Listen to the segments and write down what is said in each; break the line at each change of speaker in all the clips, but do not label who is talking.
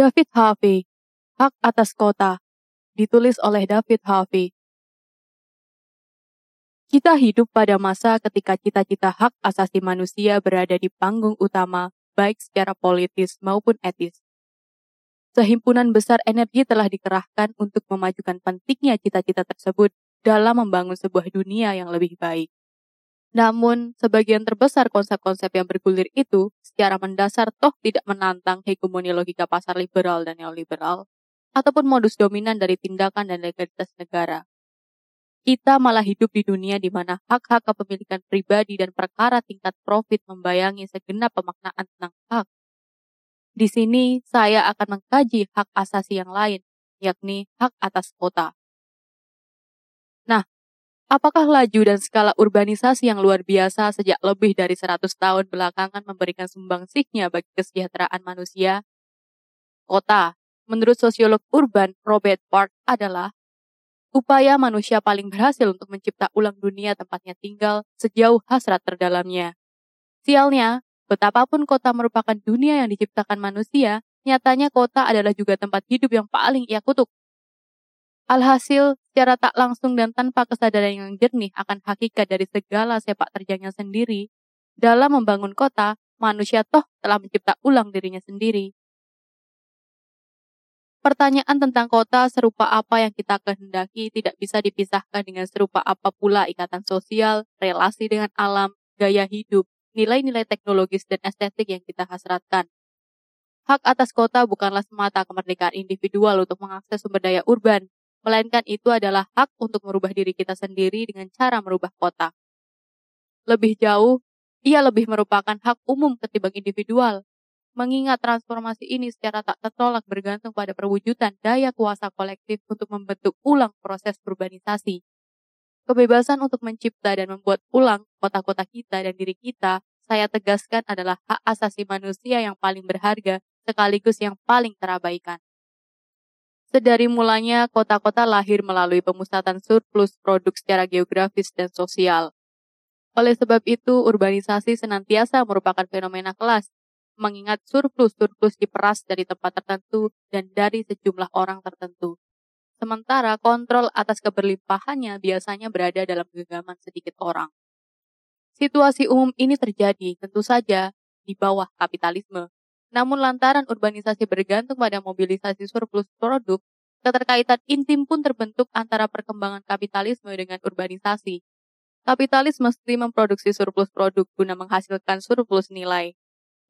David Harvey, Hak Atas Kota, ditulis oleh David Harvey. Kita hidup pada masa ketika cita-cita hak asasi manusia berada di panggung utama, baik secara politis maupun etis. Sehimpunan besar energi telah dikerahkan untuk memajukan pentingnya cita-cita tersebut dalam membangun sebuah dunia yang lebih baik. Namun, sebagian terbesar konsep-konsep yang bergulir itu secara mendasar toh tidak menantang hegemoni logika pasar liberal dan neoliberal, ataupun modus dominan dari tindakan dan legalitas negara. Kita malah hidup di dunia di mana hak-hak kepemilikan pribadi dan perkara tingkat profit membayangi segenap pemaknaan tentang hak. Di sini, saya akan mengkaji hak asasi yang lain, yakni hak atas kota. Apakah laju dan skala urbanisasi yang luar biasa sejak lebih dari 100 tahun belakangan memberikan sumbangsihnya bagi kesejahteraan manusia? Kota, menurut sosiolog urban Robert Park adalah upaya manusia paling berhasil untuk mencipta ulang dunia tempatnya tinggal sejauh hasrat terdalamnya. Sialnya, betapapun kota merupakan dunia yang diciptakan manusia, nyatanya kota adalah juga tempat hidup yang paling ia kutuk. Alhasil, secara tak langsung dan tanpa kesadaran yang jernih akan hakikat dari segala sepak terjangnya sendiri, dalam membangun kota, manusia toh telah mencipta ulang dirinya sendiri. Pertanyaan tentang kota serupa apa yang kita kehendaki tidak bisa dipisahkan dengan serupa apa pula ikatan sosial, relasi dengan alam, gaya hidup, nilai-nilai teknologis dan estetik yang kita hasratkan. Hak atas kota bukanlah semata kemerdekaan individual untuk mengakses sumber daya urban, melainkan itu adalah hak untuk merubah diri kita sendiri dengan cara merubah kota. Lebih jauh, ia lebih merupakan hak umum ketimbang individual, mengingat transformasi ini secara tak tertolak bergantung pada perwujudan daya kuasa kolektif untuk membentuk ulang proses urbanisasi. Kebebasan untuk mencipta dan membuat ulang kota-kota kita dan diri kita, saya tegaskan adalah hak asasi manusia yang paling berharga sekaligus yang paling terabaikan. Sedari mulanya, kota-kota lahir melalui pemusatan surplus produk secara geografis dan sosial. Oleh sebab itu, urbanisasi senantiasa merupakan fenomena kelas, mengingat surplus-surplus diperas dari tempat tertentu dan dari sejumlah orang tertentu. Sementara kontrol atas keberlimpahannya biasanya berada dalam genggaman sedikit orang. Situasi umum ini terjadi tentu saja di bawah kapitalisme, namun lantaran urbanisasi bergantung pada mobilisasi surplus produk, keterkaitan intim pun terbentuk antara perkembangan kapitalisme dengan urbanisasi. Kapitalis mesti memproduksi surplus produk guna menghasilkan surplus nilai.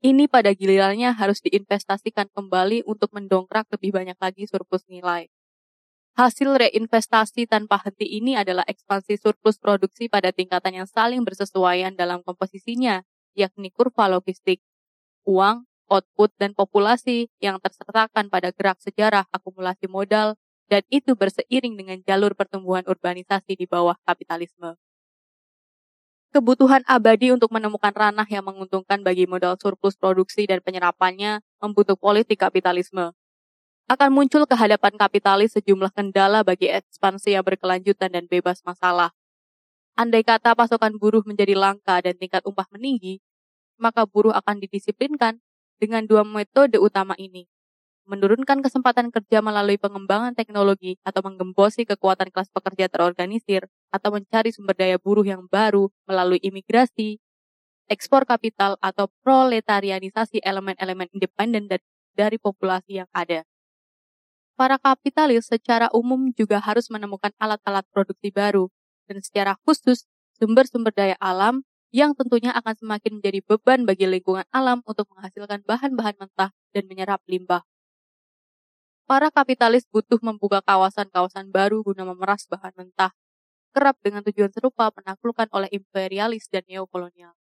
Ini pada gilirannya harus diinvestasikan kembali untuk mendongkrak lebih banyak lagi surplus nilai. Hasil reinvestasi tanpa henti ini adalah ekspansi surplus produksi pada tingkatan yang saling bersesuaian dalam komposisinya, yakni kurva logistik. Uang, output, dan populasi yang tersertakan pada gerak sejarah akumulasi modal, dan itu berseiring dengan jalur pertumbuhan urbanisasi di bawah kapitalisme. Kebutuhan abadi untuk menemukan ranah yang menguntungkan bagi modal surplus produksi dan penyerapannya membutuhkan politik kapitalisme. Akan muncul kehadapan kapitalis sejumlah kendala bagi ekspansi yang berkelanjutan dan bebas masalah. Andai kata pasokan buruh menjadi langka dan tingkat upah meninggi, maka buruh akan didisiplinkan dengan dua metode utama ini. Menurunkan kesempatan kerja melalui pengembangan teknologi atau menggembosi kekuatan kelas pekerja terorganisir atau mencari sumber daya buruh yang baru melalui imigrasi, ekspor kapital atau proletarianisasi elemen-elemen independen dari populasi yang ada. Para kapitalis secara umum juga harus menemukan alat-alat produksi baru dan secara khusus sumber-sumber daya alam yang tentunya akan semakin menjadi beban bagi lingkungan alam untuk menghasilkan bahan-bahan mentah dan menyerap limbah. Para kapitalis butuh membuka kawasan-kawasan baru guna memeras bahan mentah, kerap dengan tujuan serupa penaklukan oleh imperialis dan neokolonial.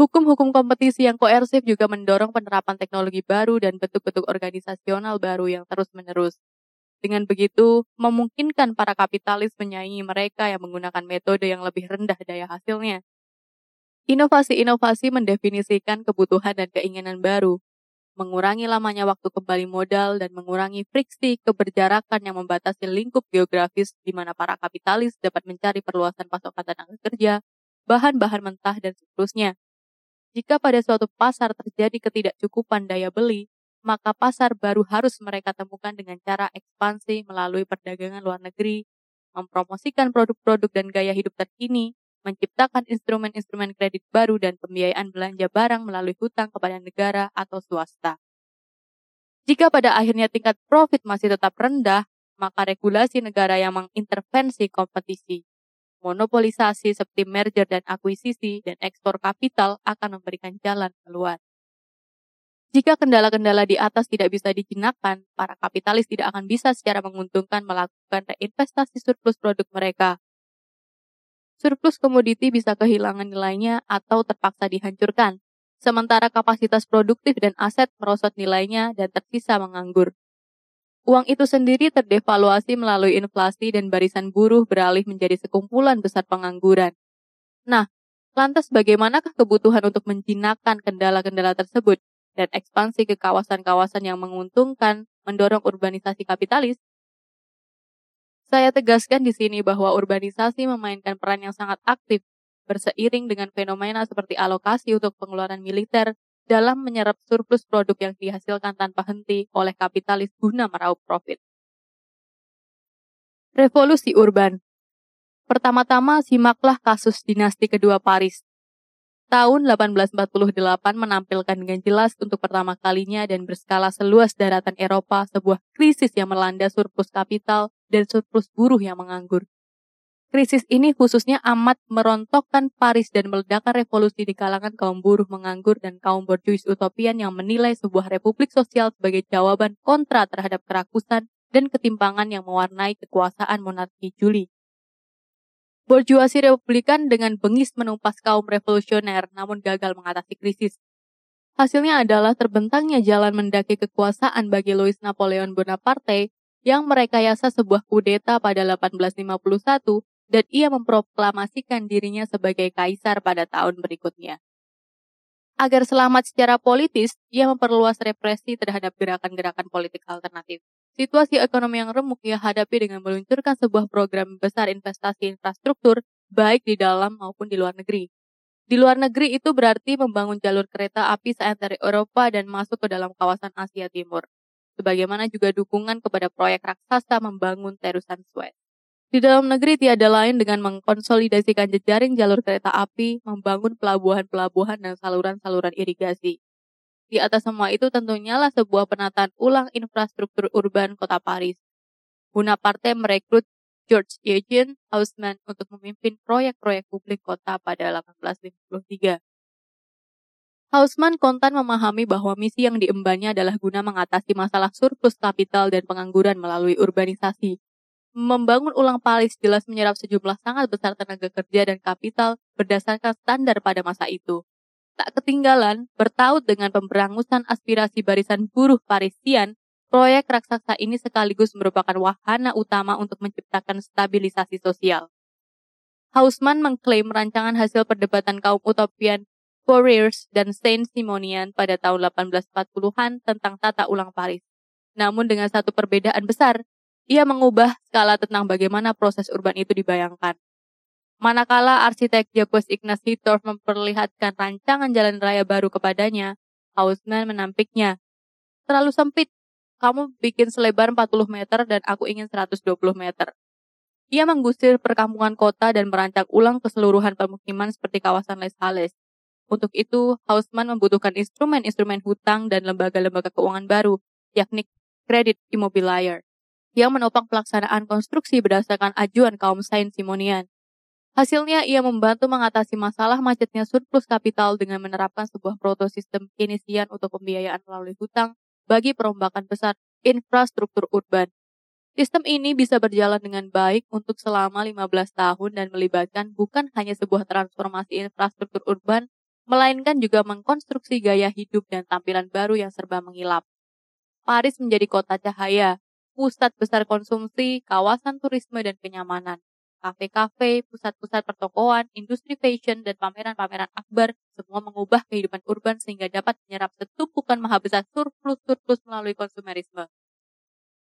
Hukum-hukum kompetisi yang koersif juga mendorong penerapan teknologi baru dan bentuk-bentuk organisasional baru yang terus-menerus. Dengan begitu, memungkinkan para kapitalis menyaingi mereka yang menggunakan metode yang lebih rendah daya hasilnya. Inovasi-inovasi mendefinisikan kebutuhan dan keinginan baru, mengurangi lamanya waktu kembali modal dan mengurangi friksi keberjarakan yang membatasi lingkup geografis di mana para kapitalis dapat mencari perluasan pasokan tenaga kerja, bahan-bahan mentah, dan seterusnya. Jika pada suatu pasar terjadi ketidakcukupan daya beli, maka pasar baru harus mereka temukan dengan cara ekspansi melalui perdagangan luar negeri, mempromosikan produk-produk dan gaya hidup terkini, menciptakan instrumen-instrumen kredit baru dan pembiayaan belanja barang melalui hutang kepada negara atau swasta. Jika pada akhirnya tingkat profit masih tetap rendah, maka regulasi negara yang mengintervensi kompetisi, monopolisasi seperti merger dan akuisisi, dan ekspor kapital akan memberikan jalan keluar. Jika kendala-kendala di atas tidak bisa dijinakkan, para kapitalis tidak akan bisa secara menguntungkan melakukan reinvestasi surplus produk mereka. Surplus komoditi bisa kehilangan nilainya atau terpaksa dihancurkan, sementara kapasitas produktif dan aset merosot nilainya dan tersisa menganggur. Uang itu sendiri terdevaluasi melalui inflasi dan barisan buruh beralih menjadi sekumpulan besar pengangguran. Nah, lantas bagaimanakah kebutuhan untuk menjinakkan kendala-kendala tersebut? dan ekspansi ke kawasan-kawasan yang menguntungkan mendorong urbanisasi kapitalis, saya tegaskan di sini bahwa urbanisasi memainkan peran yang sangat aktif berseiring dengan fenomena seperti alokasi untuk pengeluaran militer dalam menyerap surplus produk yang dihasilkan tanpa henti oleh kapitalis guna meraup profit. Revolusi urban Pertama-tama simaklah kasus dinasti kedua Paris tahun 1848 menampilkan dengan jelas untuk pertama kalinya dan berskala seluas daratan Eropa sebuah krisis yang melanda surplus kapital dan surplus buruh yang menganggur. Krisis ini khususnya amat merontokkan Paris dan meledakkan revolusi di kalangan kaum buruh menganggur dan kaum borjuis utopian yang menilai sebuah republik sosial sebagai jawaban kontra terhadap kerakusan dan ketimpangan yang mewarnai kekuasaan monarki Juli. Borjuasi Republikan dengan bengis menumpas kaum revolusioner namun gagal mengatasi krisis. Hasilnya adalah terbentangnya jalan mendaki kekuasaan bagi Louis Napoleon Bonaparte yang merekayasa sebuah kudeta pada 1851 dan ia memproklamasikan dirinya sebagai kaisar pada tahun berikutnya. Agar selamat secara politis, ia memperluas represi terhadap gerakan-gerakan politik alternatif. Situasi ekonomi yang remuk ia hadapi dengan meluncurkan sebuah program besar investasi infrastruktur, baik di dalam maupun di luar negeri. Di luar negeri itu berarti membangun jalur kereta api seantero Eropa dan masuk ke dalam kawasan Asia Timur. Sebagaimana juga dukungan kepada proyek raksasa membangun terusan Suez. Di dalam negeri tiada lain dengan mengkonsolidasikan jejaring jalur kereta api, membangun pelabuhan-pelabuhan dan saluran-saluran irigasi. Di atas semua itu tentunya lah sebuah penataan ulang infrastruktur urban kota Paris. Bonaparte merekrut George Eugene Haussmann untuk memimpin proyek-proyek publik kota pada 1853. Haussmann kontan memahami bahwa misi yang diembannya adalah guna mengatasi masalah surplus kapital dan pengangguran melalui urbanisasi. Membangun ulang Paris jelas menyerap sejumlah sangat besar tenaga kerja dan kapital berdasarkan standar pada masa itu. Tak ketinggalan, bertaut dengan pemberangusan aspirasi barisan buruh Parisian, proyek raksasa ini sekaligus merupakan wahana utama untuk menciptakan stabilisasi sosial. Hausmann mengklaim rancangan hasil perdebatan kaum utopian Fouriers dan Saint-Simonian pada tahun 1840-an tentang tata ulang Paris. Namun dengan satu perbedaan besar, ia mengubah skala tentang bagaimana proses urban itu dibayangkan. Manakala arsitek Jacques Ignace Hittorf memperlihatkan rancangan jalan raya baru kepadanya, Hausmann menampiknya. Terlalu sempit, kamu bikin selebar 40 meter dan aku ingin 120 meter. Ia menggusir perkampungan kota dan merancang ulang keseluruhan pemukiman seperti kawasan Les Halles. Untuk itu, Hausmann membutuhkan instrumen-instrumen hutang dan lembaga-lembaga keuangan baru, yakni kredit immobilier, yang menopang pelaksanaan konstruksi berdasarkan ajuan kaum Saint-Simonian. Hasilnya, ia membantu mengatasi masalah macetnya surplus kapital dengan menerapkan sebuah protosistem Keynesian untuk pembiayaan melalui hutang bagi perombakan besar infrastruktur urban. Sistem ini bisa berjalan dengan baik untuk selama 15 tahun dan melibatkan bukan hanya sebuah transformasi infrastruktur urban, melainkan juga mengkonstruksi gaya hidup dan tampilan baru yang serba mengilap. Paris menjadi kota cahaya, pusat besar konsumsi, kawasan turisme dan kenyamanan kafe-kafe, pusat-pusat pertokoan, industri fashion, dan pameran-pameran akbar semua mengubah kehidupan urban sehingga dapat menyerap setumpukan maha besar surplus-surplus melalui konsumerisme.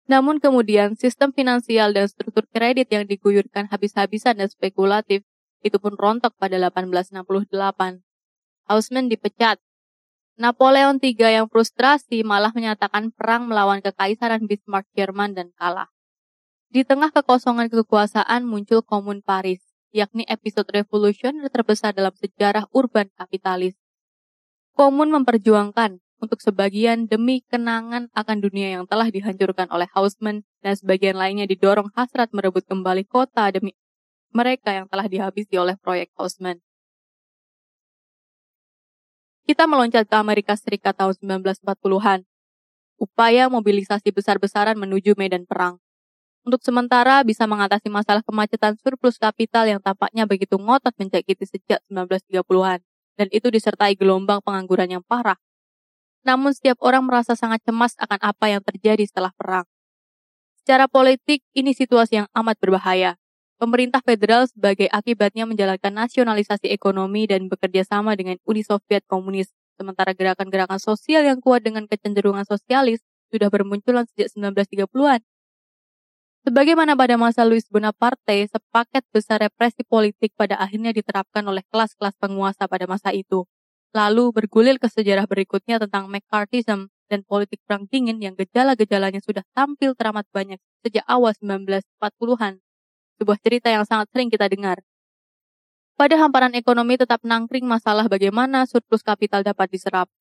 Namun kemudian sistem finansial dan struktur kredit yang diguyurkan habis-habisan dan spekulatif itu pun rontok pada 1868. Hausman dipecat. Napoleon III yang frustrasi malah menyatakan perang melawan kekaisaran Bismarck Jerman dan kalah. Di tengah kekosongan kekuasaan muncul Komun Paris, yakni episode revolusioner terbesar dalam sejarah urban kapitalis. Komun memperjuangkan untuk sebagian demi kenangan akan dunia yang telah dihancurkan oleh Haussmann dan sebagian lainnya didorong hasrat merebut kembali kota demi mereka yang telah dihabisi oleh proyek Haussmann. Kita meloncat ke Amerika Serikat tahun 1940-an. Upaya mobilisasi besar-besaran menuju medan perang. Untuk sementara bisa mengatasi masalah kemacetan surplus kapital yang tampaknya begitu ngotot menjagiti sejak 1930-an, dan itu disertai gelombang pengangguran yang parah. Namun setiap orang merasa sangat cemas akan apa yang terjadi setelah perang. Secara politik, ini situasi yang amat berbahaya. Pemerintah federal sebagai akibatnya menjalankan nasionalisasi ekonomi dan bekerja sama dengan Uni Soviet Komunis, sementara gerakan-gerakan sosial yang kuat dengan kecenderungan sosialis sudah bermunculan sejak 1930-an. Sebagaimana pada masa Louis Bonaparte, sepaket besar represi politik pada akhirnya diterapkan oleh kelas-kelas penguasa pada masa itu. Lalu bergulir ke sejarah berikutnya tentang McCarthyism dan politik perang dingin yang gejala-gejalanya sudah tampil teramat banyak sejak awal 1940-an sebuah cerita yang sangat sering kita dengar. Pada hamparan ekonomi tetap nangkring masalah bagaimana surplus kapital dapat diserap.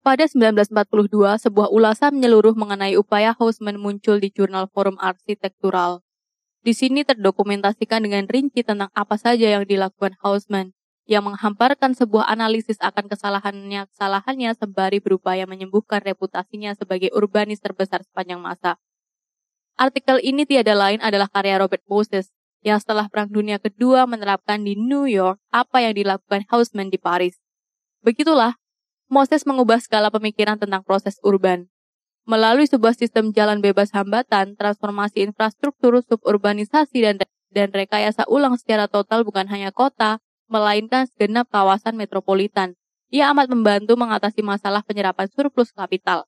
Pada 1942, sebuah ulasan menyeluruh mengenai upaya Haussmann muncul di jurnal Forum Arsitektural. Di sini terdokumentasikan dengan rinci tentang apa saja yang dilakukan Haussmann, yang menghamparkan sebuah analisis akan kesalahannya-kesalahannya sembari berupaya menyembuhkan reputasinya sebagai urbanis terbesar sepanjang masa. Artikel ini tiada lain adalah karya Robert Moses, yang setelah Perang Dunia Kedua menerapkan di New York apa yang dilakukan Haussmann di Paris. Begitulah, Moses mengubah skala pemikiran tentang proses urban. Melalui sebuah sistem jalan bebas hambatan, transformasi infrastruktur, suburbanisasi, dan, dan rekayasa ulang secara total bukan hanya kota, melainkan segenap kawasan metropolitan. Ia amat membantu mengatasi masalah penyerapan surplus kapital.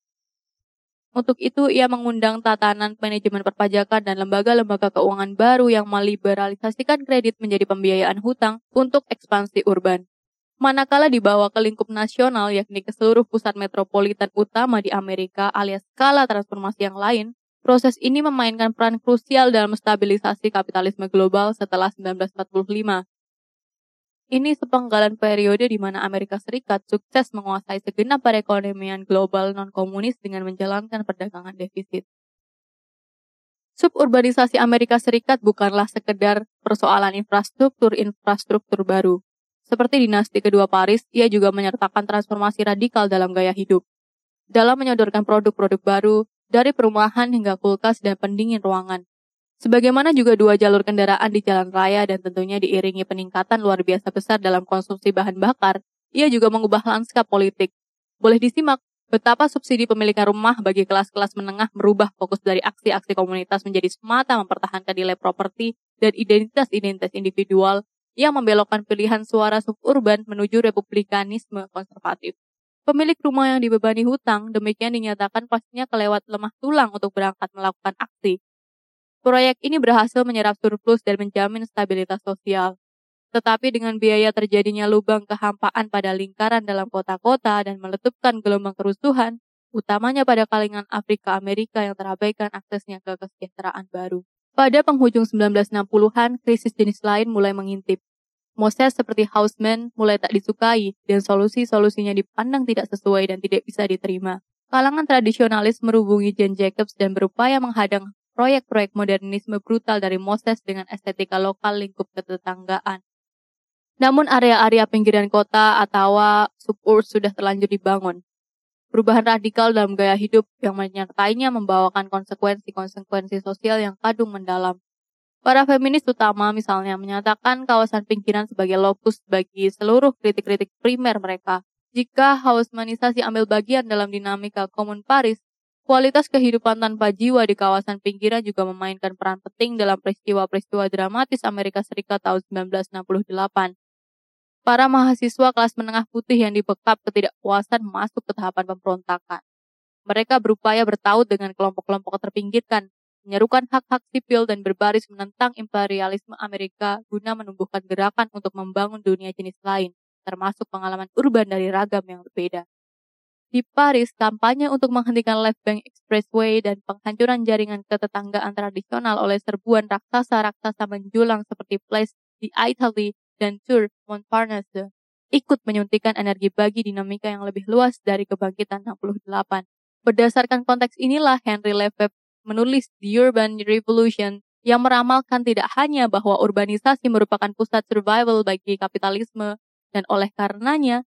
Untuk itu, ia mengundang tatanan manajemen perpajakan dan lembaga-lembaga keuangan baru yang meliberalisasikan kredit menjadi pembiayaan hutang untuk ekspansi urban. Manakala dibawa ke lingkup nasional, yakni ke seluruh pusat metropolitan utama di Amerika alias skala transformasi yang lain, proses ini memainkan peran krusial dalam stabilisasi kapitalisme global setelah 1945. Ini sepenggalan periode di mana Amerika Serikat sukses menguasai segenap perekonomian global non-komunis dengan menjalankan perdagangan defisit. Suburbanisasi Amerika Serikat bukanlah sekedar persoalan infrastruktur-infrastruktur baru. Seperti dinasti kedua Paris, ia juga menyertakan transformasi radikal dalam gaya hidup. Dalam menyodorkan produk-produk baru, dari perumahan hingga kulkas dan pendingin ruangan, Sebagaimana juga dua jalur kendaraan di jalan raya dan tentunya diiringi peningkatan luar biasa besar dalam konsumsi bahan bakar, ia juga mengubah lanskap politik. Boleh disimak betapa subsidi pemilikan rumah bagi kelas-kelas menengah merubah fokus dari aksi-aksi komunitas menjadi semata mempertahankan nilai properti dan identitas-identitas individual yang membelokkan pilihan suara suburban menuju republikanisme konservatif. Pemilik rumah yang dibebani hutang demikian dinyatakan pastinya kelewat lemah tulang untuk berangkat melakukan aksi Proyek ini berhasil menyerap surplus dan menjamin stabilitas sosial. Tetapi dengan biaya terjadinya lubang kehampaan pada lingkaran dalam kota-kota dan meletupkan gelombang kerusuhan, utamanya pada kalangan Afrika Amerika yang terabaikan aksesnya ke kesejahteraan baru. Pada penghujung 1960-an, krisis jenis lain mulai mengintip. Moses seperti Houseman mulai tak disukai dan solusi-solusinya dipandang tidak sesuai dan tidak bisa diterima. Kalangan tradisionalis merubungi Jane Jacobs dan berupaya menghadang proyek-proyek modernisme brutal dari Moses dengan estetika lokal lingkup ketetanggaan. Namun area-area pinggiran kota atau suburb sudah terlanjur dibangun. Perubahan radikal dalam gaya hidup yang menyertainya membawakan konsekuensi-konsekuensi sosial yang kadung mendalam. Para feminis utama misalnya menyatakan kawasan pinggiran sebagai lokus bagi seluruh kritik-kritik primer mereka. Jika hausmanisasi ambil bagian dalam dinamika komun Paris, Kualitas kehidupan tanpa jiwa di kawasan pinggiran juga memainkan peran penting dalam peristiwa-peristiwa dramatis Amerika Serikat tahun 1968. Para mahasiswa kelas menengah putih yang dibekap ketidakpuasan masuk ke tahapan pemberontakan. Mereka berupaya bertaut dengan kelompok-kelompok terpinggirkan, menyerukan hak-hak sipil dan berbaris menentang imperialisme Amerika guna menumbuhkan gerakan untuk membangun dunia jenis lain, termasuk pengalaman urban dari ragam yang berbeda. Di Paris, kampanye untuk menghentikan Left Bank Expressway dan penghancuran jaringan ketetanggaan tradisional oleh serbuan raksasa-raksasa menjulang seperti Place di Italy dan Tour Montparnasse ikut menyuntikkan energi bagi dinamika yang lebih luas dari kebangkitan 68. Berdasarkan konteks inilah Henry Lefebvre menulis The Urban Revolution yang meramalkan tidak hanya bahwa urbanisasi merupakan pusat survival bagi kapitalisme dan oleh karenanya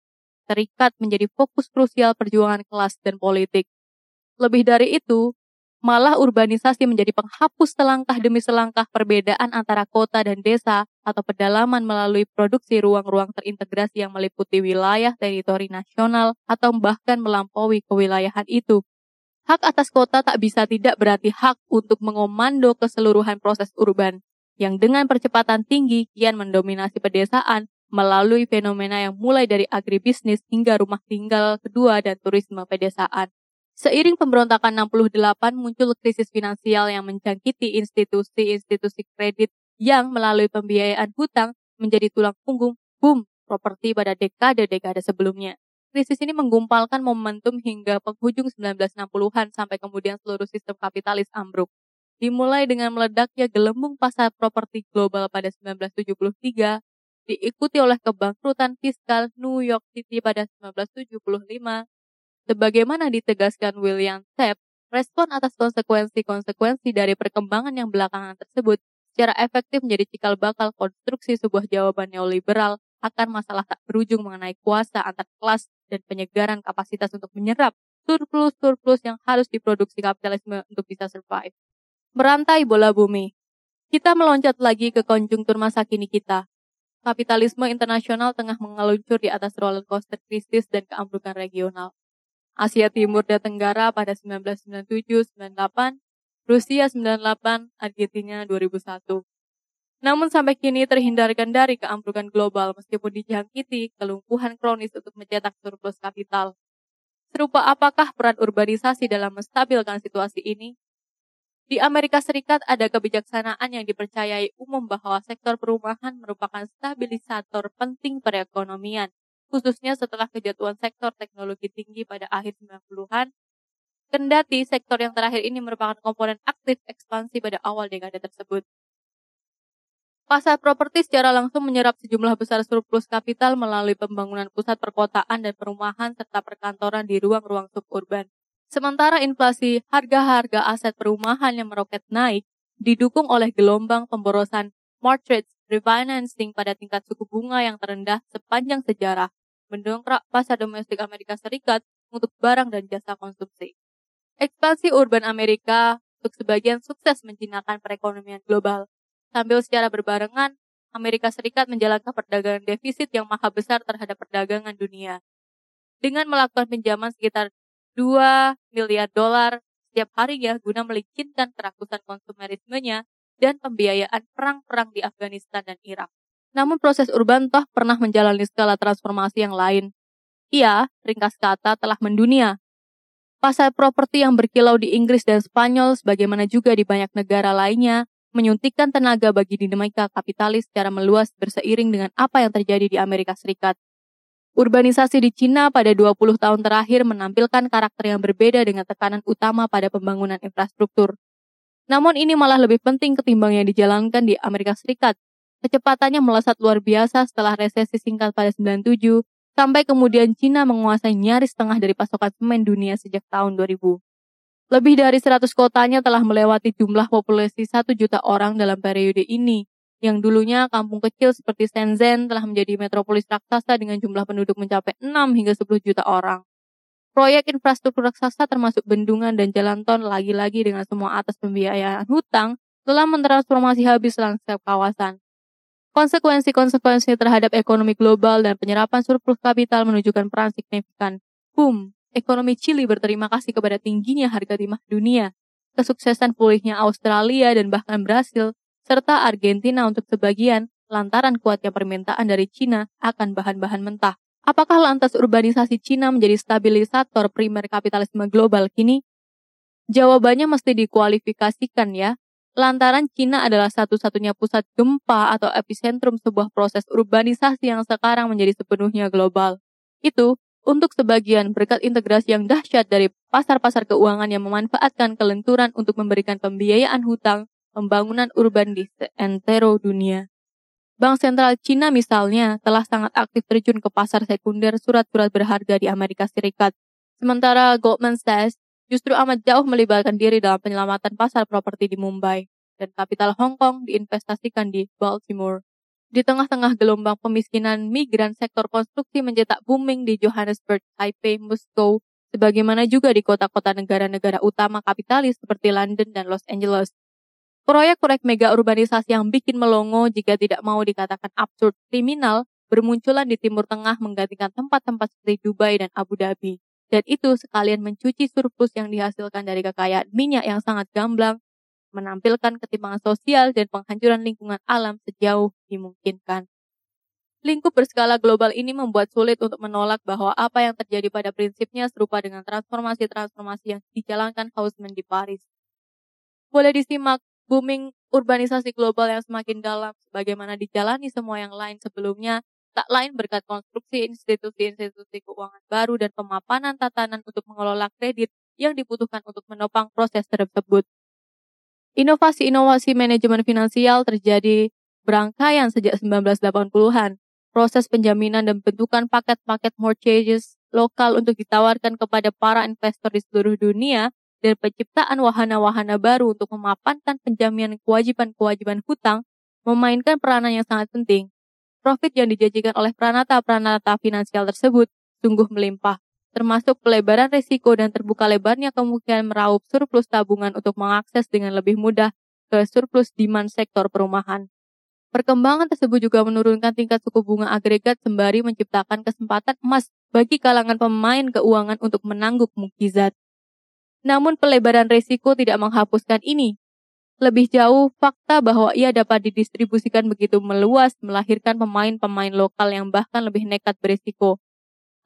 terikat menjadi fokus krusial perjuangan kelas dan politik. Lebih dari itu, malah urbanisasi menjadi penghapus selangkah demi selangkah perbedaan antara kota dan desa atau pedalaman melalui produksi ruang-ruang terintegrasi yang meliputi wilayah teritori nasional atau bahkan melampaui kewilayahan itu. Hak atas kota tak bisa tidak berarti hak untuk mengomando keseluruhan proses urban, yang dengan percepatan tinggi kian mendominasi pedesaan melalui fenomena yang mulai dari agribisnis hingga rumah tinggal kedua dan turisme pedesaan. Seiring pemberontakan 68 muncul krisis finansial yang menjangkiti institusi-institusi kredit yang melalui pembiayaan hutang menjadi tulang punggung boom properti pada dekade-dekade sebelumnya. Krisis ini menggumpalkan momentum hingga penghujung 1960-an sampai kemudian seluruh sistem kapitalis ambruk. Dimulai dengan meledaknya gelembung pasar properti global pada 1973, diikuti oleh kebangkrutan fiskal New York City pada 1975, Sebagaimana ditegaskan William Tapp, respon atas konsekuensi-konsekuensi dari perkembangan yang belakangan tersebut secara efektif menjadi cikal bakal konstruksi sebuah jawaban neoliberal akan masalah tak berujung mengenai kuasa antar kelas dan penyegaran kapasitas untuk menyerap surplus-surplus yang harus diproduksi kapitalisme untuk bisa survive. Merantai bola bumi. Kita meloncat lagi ke konjungtur masa kini kita. Kapitalisme internasional tengah mengeluncur di atas roller coaster krisis dan keambrukan regional. Asia Timur dan Tenggara pada 1997-98, Rusia 98, Argentina 2001. Namun sampai kini terhindarkan dari keambrukan global meskipun dijangkiti kelumpuhan kronis untuk mencetak surplus kapital. Serupa apakah peran urbanisasi dalam menstabilkan situasi ini? Di Amerika Serikat ada kebijaksanaan yang dipercayai umum bahwa sektor perumahan merupakan stabilisator penting perekonomian khususnya setelah kejatuhan sektor teknologi tinggi pada akhir 90-an. Kendati sektor yang terakhir ini merupakan komponen aktif ekspansi pada awal dekade tersebut. Pasar properti secara langsung menyerap sejumlah besar surplus kapital melalui pembangunan pusat perkotaan dan perumahan serta perkantoran di ruang-ruang suburban. Sementara inflasi harga-harga aset perumahan yang meroket naik didukung oleh gelombang pemborosan mortgage refinancing pada tingkat suku bunga yang terendah sepanjang sejarah mendongkrak pasar domestik Amerika Serikat untuk barang dan jasa konsumsi. Ekspansi urban Amerika untuk sebagian sukses menjinakkan perekonomian global. Sambil secara berbarengan, Amerika Serikat menjalankan perdagangan defisit yang maha besar terhadap perdagangan dunia. Dengan melakukan pinjaman sekitar 2 miliar dolar setiap harinya guna melicinkan kerakusan konsumerismenya dan pembiayaan perang-perang di Afghanistan dan Irak. Namun proses urban toh pernah menjalani skala transformasi yang lain. Ia, ringkas kata, telah mendunia. Pasar properti yang berkilau di Inggris dan Spanyol, sebagaimana juga di banyak negara lainnya, menyuntikkan tenaga bagi dinamika kapitalis secara meluas berseiring dengan apa yang terjadi di Amerika Serikat. Urbanisasi di Cina pada 20 tahun terakhir menampilkan karakter yang berbeda dengan tekanan utama pada pembangunan infrastruktur. Namun ini malah lebih penting ketimbang yang dijalankan di Amerika Serikat, Kecepatannya melesat luar biasa setelah resesi singkat pada 97, sampai kemudian Cina menguasai nyaris setengah dari pasokan semen dunia sejak tahun 2000. Lebih dari 100 kotanya telah melewati jumlah populasi 1 juta orang dalam periode ini, yang dulunya kampung kecil seperti Shenzhen telah menjadi metropolis raksasa dengan jumlah penduduk mencapai 6 hingga 10 juta orang. Proyek infrastruktur raksasa termasuk bendungan dan jalan tol lagi-lagi dengan semua atas pembiayaan hutang telah mentransformasi habis landscape kawasan. Konsekuensi-konsekuensi terhadap ekonomi global dan penyerapan surplus kapital menunjukkan peran signifikan. Boom, ekonomi Chili berterima kasih kepada tingginya harga timah dunia, kesuksesan pulihnya Australia dan bahkan Brasil, serta Argentina untuk sebagian lantaran kuatnya permintaan dari Cina akan bahan-bahan mentah. Apakah lantas urbanisasi Cina menjadi stabilisator primer kapitalisme global kini? Jawabannya mesti dikualifikasikan ya. lantaran Cina adalah satu-satunya pusat gempa atau epicentrum sebuah proses urbanisasi yang sekarang menjadi sepenuhnya global. Itu untuk sebagian berkat integrasi yang dahsyat dari pasar-pasar keuangan yang memanfaatkan kelenturan untuk memberikan pembiayaan hutang pembangunan urban di seantero dunia. Bank Sentral Cina misalnya telah sangat aktif terjun ke pasar sekunder surat-surat berharga di Amerika Serikat. Sementara Goldman Sachs justru amat jauh melibatkan diri dalam penyelamatan pasar properti di Mumbai dan kapital Hong Kong diinvestasikan di Baltimore. Di tengah-tengah gelombang pemiskinan migran, sektor konstruksi mencetak booming di Johannesburg, Taipei, Moskow, sebagaimana juga di kota-kota negara-negara utama kapitalis seperti London dan Los Angeles. Proyek-proyek mega urbanisasi yang bikin melongo jika tidak mau dikatakan absurd kriminal bermunculan di Timur Tengah menggantikan tempat-tempat seperti Dubai dan Abu Dhabi. Dan itu sekalian mencuci surplus yang dihasilkan dari kekayaan minyak yang sangat gamblang, menampilkan ketimpangan sosial dan penghancuran lingkungan alam sejauh dimungkinkan. Lingkup berskala global ini membuat sulit untuk menolak bahwa apa yang terjadi pada prinsipnya serupa dengan transformasi-transformasi yang dijalankan Haussmann di Paris. Boleh disimak booming urbanisasi global yang semakin dalam sebagaimana dijalani semua yang lain sebelumnya tak lain berkat konstruksi institusi-institusi keuangan baru dan pemapanan tatanan untuk mengelola kredit yang dibutuhkan untuk menopang proses tersebut. Inovasi-inovasi manajemen finansial terjadi berangkaian sejak 1980-an. Proses penjaminan dan bentukan paket-paket mortgages lokal untuk ditawarkan kepada para investor di seluruh dunia dan penciptaan wahana-wahana baru untuk memapankan penjaminan kewajiban-kewajiban hutang memainkan peranan yang sangat penting. Profit yang dijanjikan oleh peranata-peranata finansial tersebut sungguh melimpah, termasuk pelebaran risiko dan terbuka lebarnya kemungkinan meraup surplus tabungan untuk mengakses dengan lebih mudah ke surplus demand sektor perumahan. Perkembangan tersebut juga menurunkan tingkat suku bunga agregat sembari menciptakan kesempatan emas bagi kalangan pemain keuangan untuk menangguk mukjizat. Namun pelebaran risiko tidak menghapuskan ini. Lebih jauh, fakta bahwa ia dapat didistribusikan begitu meluas melahirkan pemain-pemain lokal yang bahkan lebih nekat berisiko.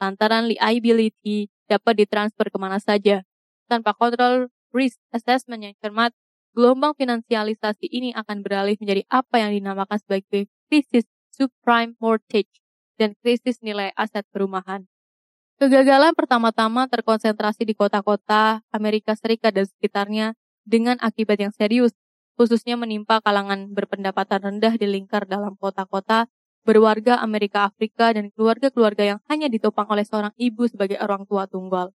Lantaran liability dapat ditransfer ke mana saja. Tanpa kontrol risk assessment yang cermat, gelombang finansialisasi ini akan beralih menjadi apa yang dinamakan sebagai krisis subprime mortgage dan krisis nilai aset perumahan. Kegagalan pertama-tama terkonsentrasi di kota-kota Amerika Serikat dan sekitarnya dengan akibat yang serius, khususnya menimpa kalangan berpendapatan rendah di lingkar dalam kota-kota berwarga Amerika Afrika dan keluarga-keluarga yang hanya ditopang oleh seorang ibu sebagai orang tua tunggal.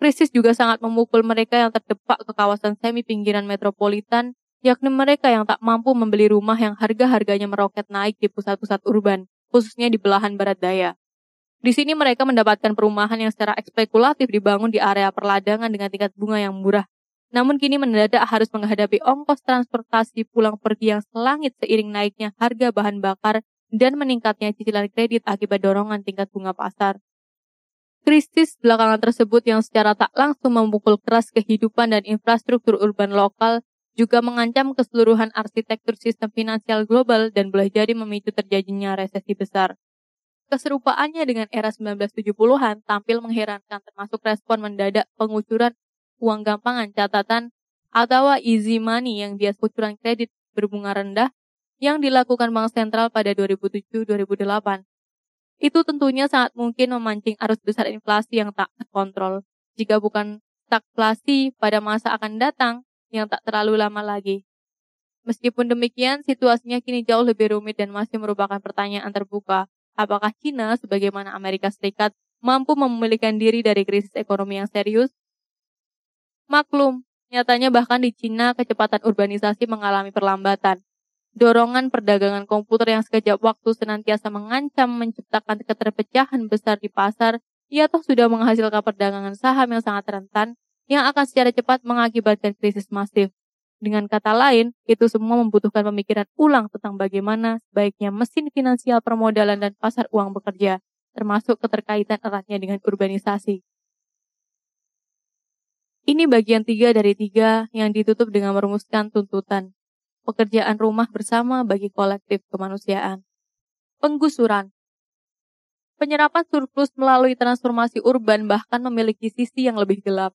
Krisis juga sangat memukul mereka yang terdepak ke kawasan semi pinggiran metropolitan, yakni mereka yang tak mampu membeli rumah yang harga-harganya meroket naik di pusat-pusat urban, khususnya di belahan barat daya. Di sini mereka mendapatkan perumahan yang secara ekspekulatif dibangun di area perladangan dengan tingkat bunga yang murah. Namun kini mendadak harus menghadapi ongkos transportasi pulang pergi yang selangit seiring naiknya harga bahan bakar dan meningkatnya cicilan kredit akibat dorongan tingkat bunga pasar. Krisis belakangan tersebut yang secara tak langsung memukul keras kehidupan dan infrastruktur urban lokal juga mengancam keseluruhan arsitektur sistem finansial global dan boleh jadi memicu terjadinya resesi besar. Keserupaannya dengan era 1970-an tampil mengherankan termasuk respon mendadak pengucuran uang gampangan catatan atau easy money yang bias kucuran kredit berbunga rendah yang dilakukan Bank Sentral pada 2007-2008. Itu tentunya sangat mungkin memancing arus besar inflasi yang tak terkontrol. Jika bukan stagflasi pada masa akan datang yang tak terlalu lama lagi. Meskipun demikian, situasinya kini jauh lebih rumit dan masih merupakan pertanyaan terbuka apakah China sebagaimana Amerika Serikat mampu memulihkan diri dari krisis ekonomi yang serius? Maklum, nyatanya bahkan di China kecepatan urbanisasi mengalami perlambatan. Dorongan perdagangan komputer yang sekejap waktu senantiasa mengancam menciptakan keterpecahan besar di pasar, ia toh sudah menghasilkan perdagangan saham yang sangat rentan, yang akan secara cepat mengakibatkan krisis masif. Dengan kata lain, itu semua membutuhkan pemikiran ulang tentang bagaimana sebaiknya mesin finansial permodalan dan pasar uang bekerja, termasuk keterkaitan eratnya dengan urbanisasi. Ini bagian tiga dari tiga yang ditutup dengan merumuskan tuntutan. Pekerjaan rumah bersama bagi kolektif kemanusiaan. Penggusuran. Penyerapan surplus melalui transformasi urban bahkan memiliki sisi yang lebih gelap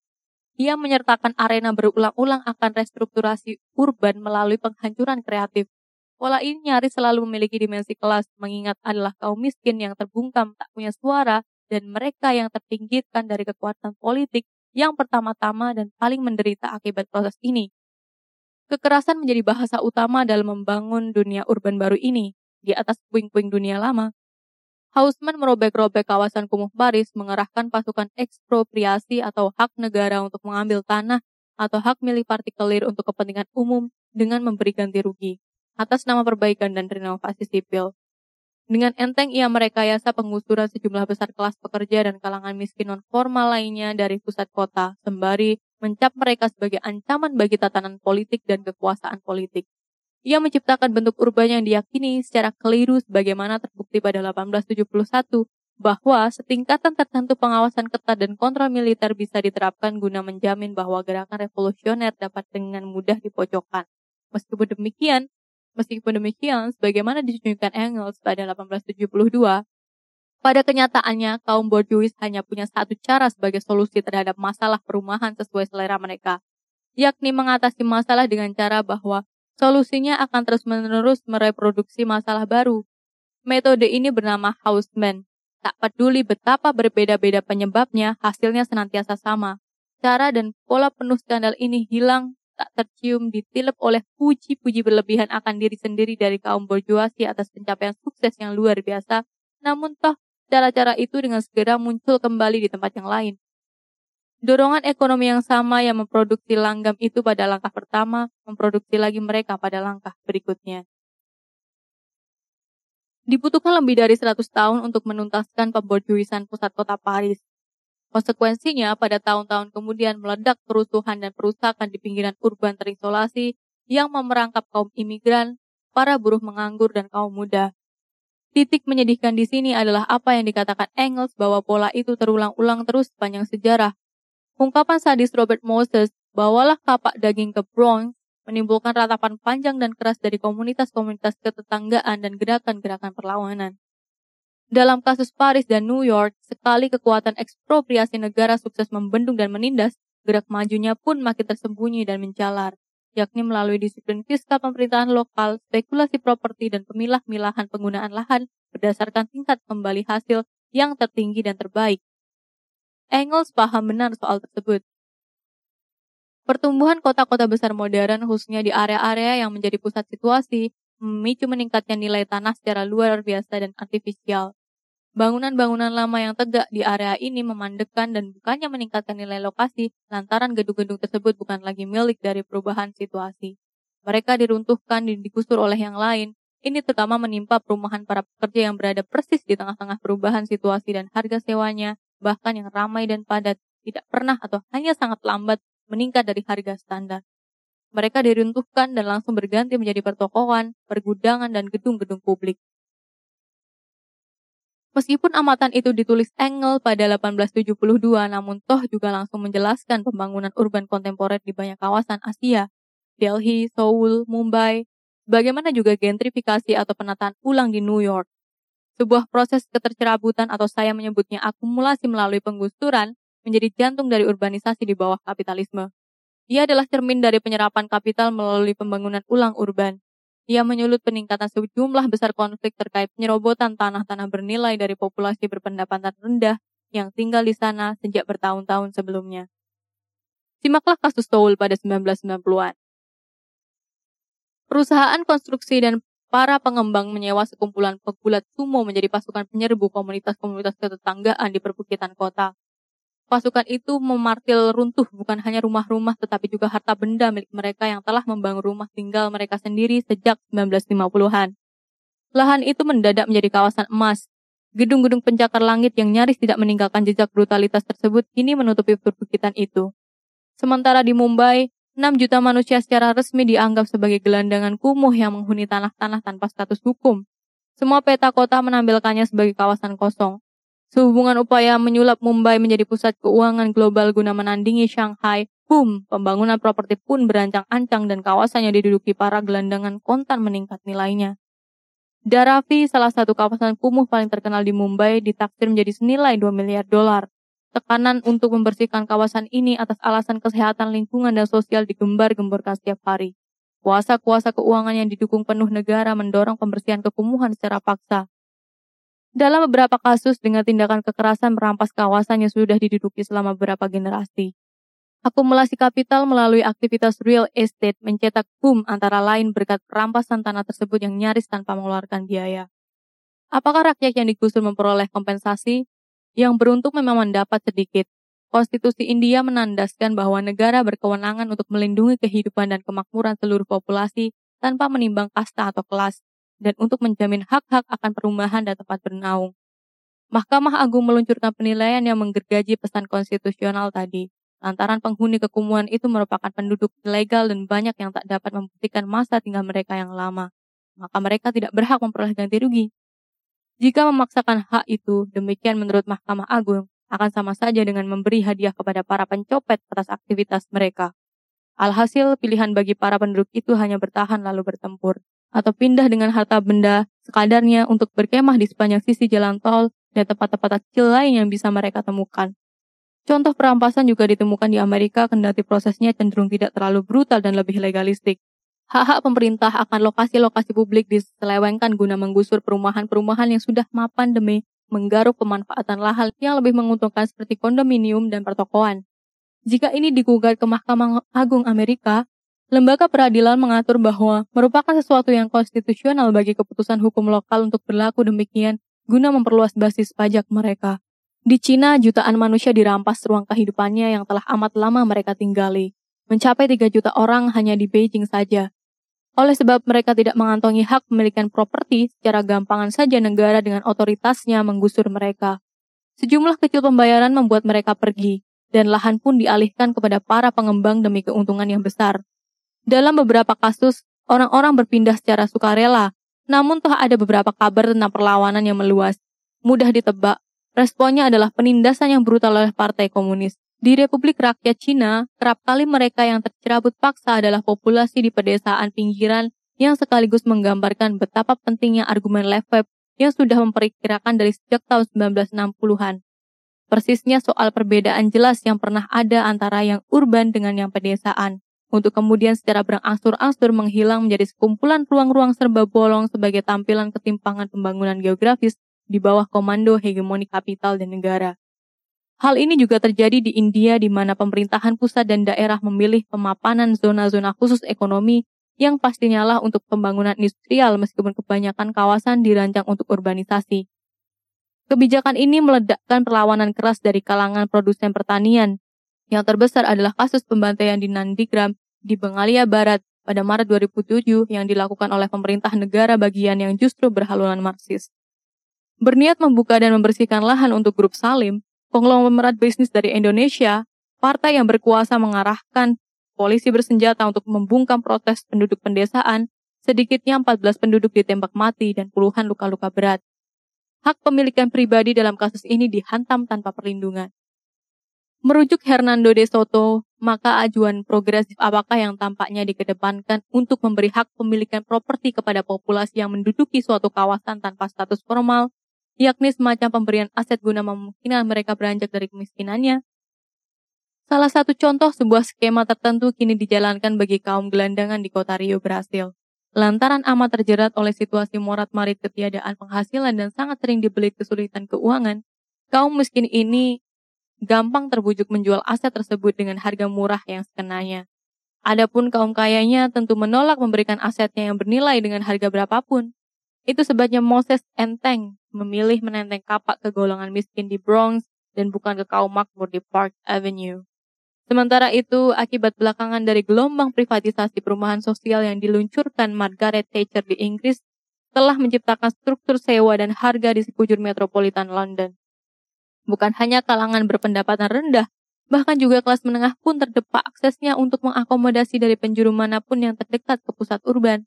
Ia menyertakan arena berulang-ulang akan restrukturasi urban melalui penghancuran kreatif. Pola ini nyaris selalu memiliki dimensi kelas, mengingat adalah kaum miskin yang terbungkam tak punya suara dan mereka yang terpinggirkan dari kekuatan politik yang pertama-tama dan paling menderita akibat proses ini. Kekerasan menjadi bahasa utama dalam membangun dunia urban baru ini, di atas puing-puing dunia lama. Hausman merobek-robek kawasan kumuh Paris, mengerahkan pasukan ekspropriasi atau hak negara untuk mengambil tanah atau hak milik partikelir untuk kepentingan umum dengan memberi ganti rugi atas nama perbaikan dan renovasi sipil. Dengan enteng ia merekayasa penggusuran sejumlah besar kelas pekerja dan kalangan miskin non formal lainnya dari pusat kota, sembari mencap mereka sebagai ancaman bagi tatanan politik dan kekuasaan politik. Ia menciptakan bentuk urban yang diyakini secara keliru sebagaimana terbukti pada 1871 bahwa setingkatan tertentu pengawasan ketat dan kontrol militer bisa diterapkan guna menjamin bahwa gerakan revolusioner dapat dengan mudah dipojokkan. Meskipun demikian, meskipun demikian, sebagaimana ditunjukkan Engels pada 1872, pada kenyataannya, kaum borjuis hanya punya satu cara sebagai solusi terhadap masalah perumahan sesuai selera mereka, yakni mengatasi masalah dengan cara bahwa Solusinya akan terus-menerus mereproduksi masalah baru. Metode ini bernama Hausman. Tak peduli betapa berbeda-beda penyebabnya, hasilnya senantiasa sama. Cara dan pola penuh skandal ini hilang, tak tercium, ditilep oleh puji-puji berlebihan akan diri sendiri dari kaum borjuasi atas pencapaian sukses yang luar biasa, namun toh cara-cara itu dengan segera muncul kembali di tempat yang lain. Dorongan ekonomi yang sama yang memproduksi langgam itu pada langkah pertama, memproduksi lagi mereka pada langkah berikutnya. Dibutuhkan lebih dari 100 tahun untuk menuntaskan pemborjuisan pusat kota Paris. Konsekuensinya, pada tahun-tahun kemudian meledak kerusuhan dan perusakan di pinggiran urban terisolasi yang memerangkap kaum imigran, para buruh menganggur, dan kaum muda. Titik menyedihkan di sini adalah apa yang dikatakan Engels bahwa pola itu terulang-ulang terus sepanjang sejarah Ungkapan sadis Robert Moses, bawalah kapak daging ke Bronx, menimbulkan ratapan panjang dan keras dari komunitas-komunitas ketetanggaan dan gerakan-gerakan perlawanan. Dalam kasus Paris dan New York, sekali kekuatan ekspropriasi negara sukses membendung dan menindas, gerak majunya pun makin tersembunyi dan menjalar, yakni melalui disiplin fiskal pemerintahan lokal, spekulasi properti, dan pemilah-milahan penggunaan lahan berdasarkan tingkat kembali hasil yang tertinggi dan terbaik. Engels paham benar soal tersebut. Pertumbuhan kota-kota besar modern khususnya di area-area yang menjadi pusat situasi memicu meningkatnya nilai tanah secara luar biasa dan artifisial. Bangunan-bangunan lama yang tegak di area ini memandekkan dan bukannya meningkatkan nilai lokasi lantaran gedung-gedung tersebut bukan lagi milik dari perubahan situasi. Mereka diruntuhkan dan digusur oleh yang lain. Ini terutama menimpa perumahan para pekerja yang berada persis di tengah-tengah perubahan situasi dan harga sewanya bahkan yang ramai dan padat, tidak pernah atau hanya sangat lambat meningkat dari harga standar. Mereka diruntuhkan dan langsung berganti menjadi pertokohan, pergudangan, dan gedung-gedung publik. Meskipun amatan itu ditulis Engel pada 1872, namun toh juga langsung menjelaskan pembangunan urban kontemporer di banyak kawasan Asia, Delhi, Seoul, Mumbai, bagaimana juga gentrifikasi atau penataan ulang di New York. Sebuah proses ketercerabutan atau saya menyebutnya akumulasi melalui penggusuran menjadi jantung dari urbanisasi di bawah kapitalisme. Ia adalah cermin dari penyerapan kapital melalui pembangunan ulang urban. Ia menyulut peningkatan sejumlah besar konflik terkait penyerobotan tanah-tanah bernilai dari populasi berpendapatan rendah yang tinggal di sana sejak bertahun-tahun sebelumnya. Simaklah kasus Seoul pada 1990-an. Perusahaan konstruksi dan Para pengembang menyewa sekumpulan pegulat sumo menjadi pasukan penyerbu komunitas-komunitas ketetanggaan di perbukitan kota. Pasukan itu memartil runtuh bukan hanya rumah-rumah tetapi juga harta benda milik mereka yang telah membangun rumah tinggal mereka sendiri sejak 1950-an. Lahan itu mendadak menjadi kawasan emas. Gedung-gedung pencakar langit yang nyaris tidak meninggalkan jejak brutalitas tersebut kini menutupi perbukitan itu. Sementara di Mumbai, 6 juta manusia secara resmi dianggap sebagai gelandangan kumuh yang menghuni tanah-tanah tanpa status hukum. Semua peta kota menampilkannya sebagai kawasan kosong. Sehubungan upaya menyulap Mumbai menjadi pusat keuangan global guna menandingi Shanghai, boom, pembangunan properti pun berancang-ancang dan kawasan yang diduduki para gelandangan kontan meningkat nilainya. Dharavi, salah satu kawasan kumuh paling terkenal di Mumbai, ditaksir menjadi senilai 2 miliar dolar. Tekanan untuk membersihkan kawasan ini atas alasan kesehatan lingkungan dan sosial digembar-gemborkan setiap hari. Kuasa-kuasa keuangan yang didukung penuh negara mendorong pembersihan kekumuhan secara paksa. Dalam beberapa kasus dengan tindakan kekerasan merampas kawasan yang sudah diduduki selama beberapa generasi. Akumulasi kapital melalui aktivitas real estate mencetak boom antara lain berkat perampasan tanah tersebut yang nyaris tanpa mengeluarkan biaya. Apakah rakyat yang digusur memperoleh kompensasi? Yang beruntung memang mendapat sedikit. Konstitusi India menandaskan bahwa negara berkewenangan untuk melindungi kehidupan dan kemakmuran seluruh populasi tanpa menimbang kasta atau kelas, dan untuk menjamin hak-hak akan perumahan dan tempat bernaung. Mahkamah Agung meluncurkan penilaian yang menggergaji pesan konstitusional tadi, lantaran penghuni kekumuhan itu merupakan penduduk ilegal dan banyak yang tak dapat membuktikan masa tinggal mereka yang lama, maka mereka tidak berhak memperoleh ganti rugi. Jika memaksakan hak itu, demikian menurut Mahkamah Agung, akan sama saja dengan memberi hadiah kepada para pencopet atas aktivitas mereka. Alhasil, pilihan bagi para penduduk itu hanya bertahan lalu bertempur, atau pindah dengan harta benda sekadarnya untuk berkemah di sepanjang sisi jalan tol dan tempat-tempat kecil lain yang bisa mereka temukan. Contoh perampasan juga ditemukan di Amerika kendati prosesnya cenderung tidak terlalu brutal dan lebih legalistik. Hak-hak pemerintah akan lokasi-lokasi publik diselewengkan guna menggusur perumahan-perumahan yang sudah mapan demi menggaruk pemanfaatan lahan yang lebih menguntungkan seperti kondominium dan pertokoan. Jika ini digugat ke Mahkamah Agung Amerika, lembaga peradilan mengatur bahwa merupakan sesuatu yang konstitusional bagi keputusan hukum lokal untuk berlaku demikian guna memperluas basis pajak mereka. Di Cina, jutaan manusia dirampas ruang kehidupannya yang telah amat lama mereka tinggali. Mencapai 3 juta orang hanya di Beijing saja. Oleh sebab mereka tidak mengantongi hak pemilikan properti, secara gampangan saja negara dengan otoritasnya menggusur mereka. Sejumlah kecil pembayaran membuat mereka pergi, dan lahan pun dialihkan kepada para pengembang demi keuntungan yang besar. Dalam beberapa kasus, orang-orang berpindah secara sukarela, namun telah ada beberapa kabar tentang perlawanan yang meluas. Mudah ditebak, responnya adalah penindasan yang brutal oleh Partai Komunis. Di Republik Rakyat Cina, kerap kali mereka yang tercerabut paksa adalah populasi di pedesaan pinggiran yang sekaligus menggambarkan betapa pentingnya argumen Lefebvre yang sudah memperkirakan dari sejak tahun 1960-an. Persisnya soal perbedaan jelas yang pernah ada antara yang urban dengan yang pedesaan, untuk kemudian secara berangsur-angsur menghilang menjadi sekumpulan ruang-ruang serba bolong sebagai tampilan ketimpangan pembangunan geografis di bawah komando hegemoni kapital dan negara. Hal ini juga terjadi di India di mana pemerintahan pusat dan daerah memilih pemapanan zona-zona khusus ekonomi yang pastinya lah untuk pembangunan industrial meskipun kebanyakan kawasan dirancang untuk urbanisasi. Kebijakan ini meledakkan perlawanan keras dari kalangan produsen pertanian. Yang terbesar adalah kasus pembantaian di Nandigram di Bengalia Barat pada Maret 2007 yang dilakukan oleh pemerintah negara bagian yang justru berhaluan Marxis. Berniat membuka dan membersihkan lahan untuk grup Salim, konglomerat bisnis dari Indonesia, partai yang berkuasa mengarahkan polisi bersenjata untuk membungkam protes penduduk pendesaan, sedikitnya 14 penduduk ditembak mati dan puluhan luka-luka berat. Hak pemilikan pribadi dalam kasus ini dihantam tanpa perlindungan. Merujuk Hernando de Soto, maka ajuan progresif apakah yang tampaknya dikedepankan untuk memberi hak pemilikan properti kepada populasi yang menduduki suatu kawasan tanpa status formal yakni semacam pemberian aset guna memungkinkan mereka beranjak dari kemiskinannya. Salah satu contoh sebuah skema tertentu kini dijalankan bagi kaum gelandangan di kota Rio, Brasil. Lantaran amat terjerat oleh situasi morat-marit ketiadaan penghasilan dan sangat sering dibelit kesulitan keuangan, kaum miskin ini gampang terbujuk menjual aset tersebut dengan harga murah yang sekenanya. Adapun kaum kayanya tentu menolak memberikan asetnya yang bernilai dengan harga berapapun. Itu sebabnya Moses enteng memilih menenteng kapak ke golongan miskin di Bronx dan bukan ke kaum makmur di Park Avenue. Sementara itu, akibat belakangan dari gelombang privatisasi perumahan sosial yang diluncurkan Margaret Thatcher di Inggris, telah menciptakan struktur sewa dan harga di sekujur metropolitan London. Bukan hanya kalangan berpendapatan rendah, bahkan juga kelas menengah pun terdepak aksesnya untuk mengakomodasi dari penjuru mana pun yang terdekat ke pusat urban.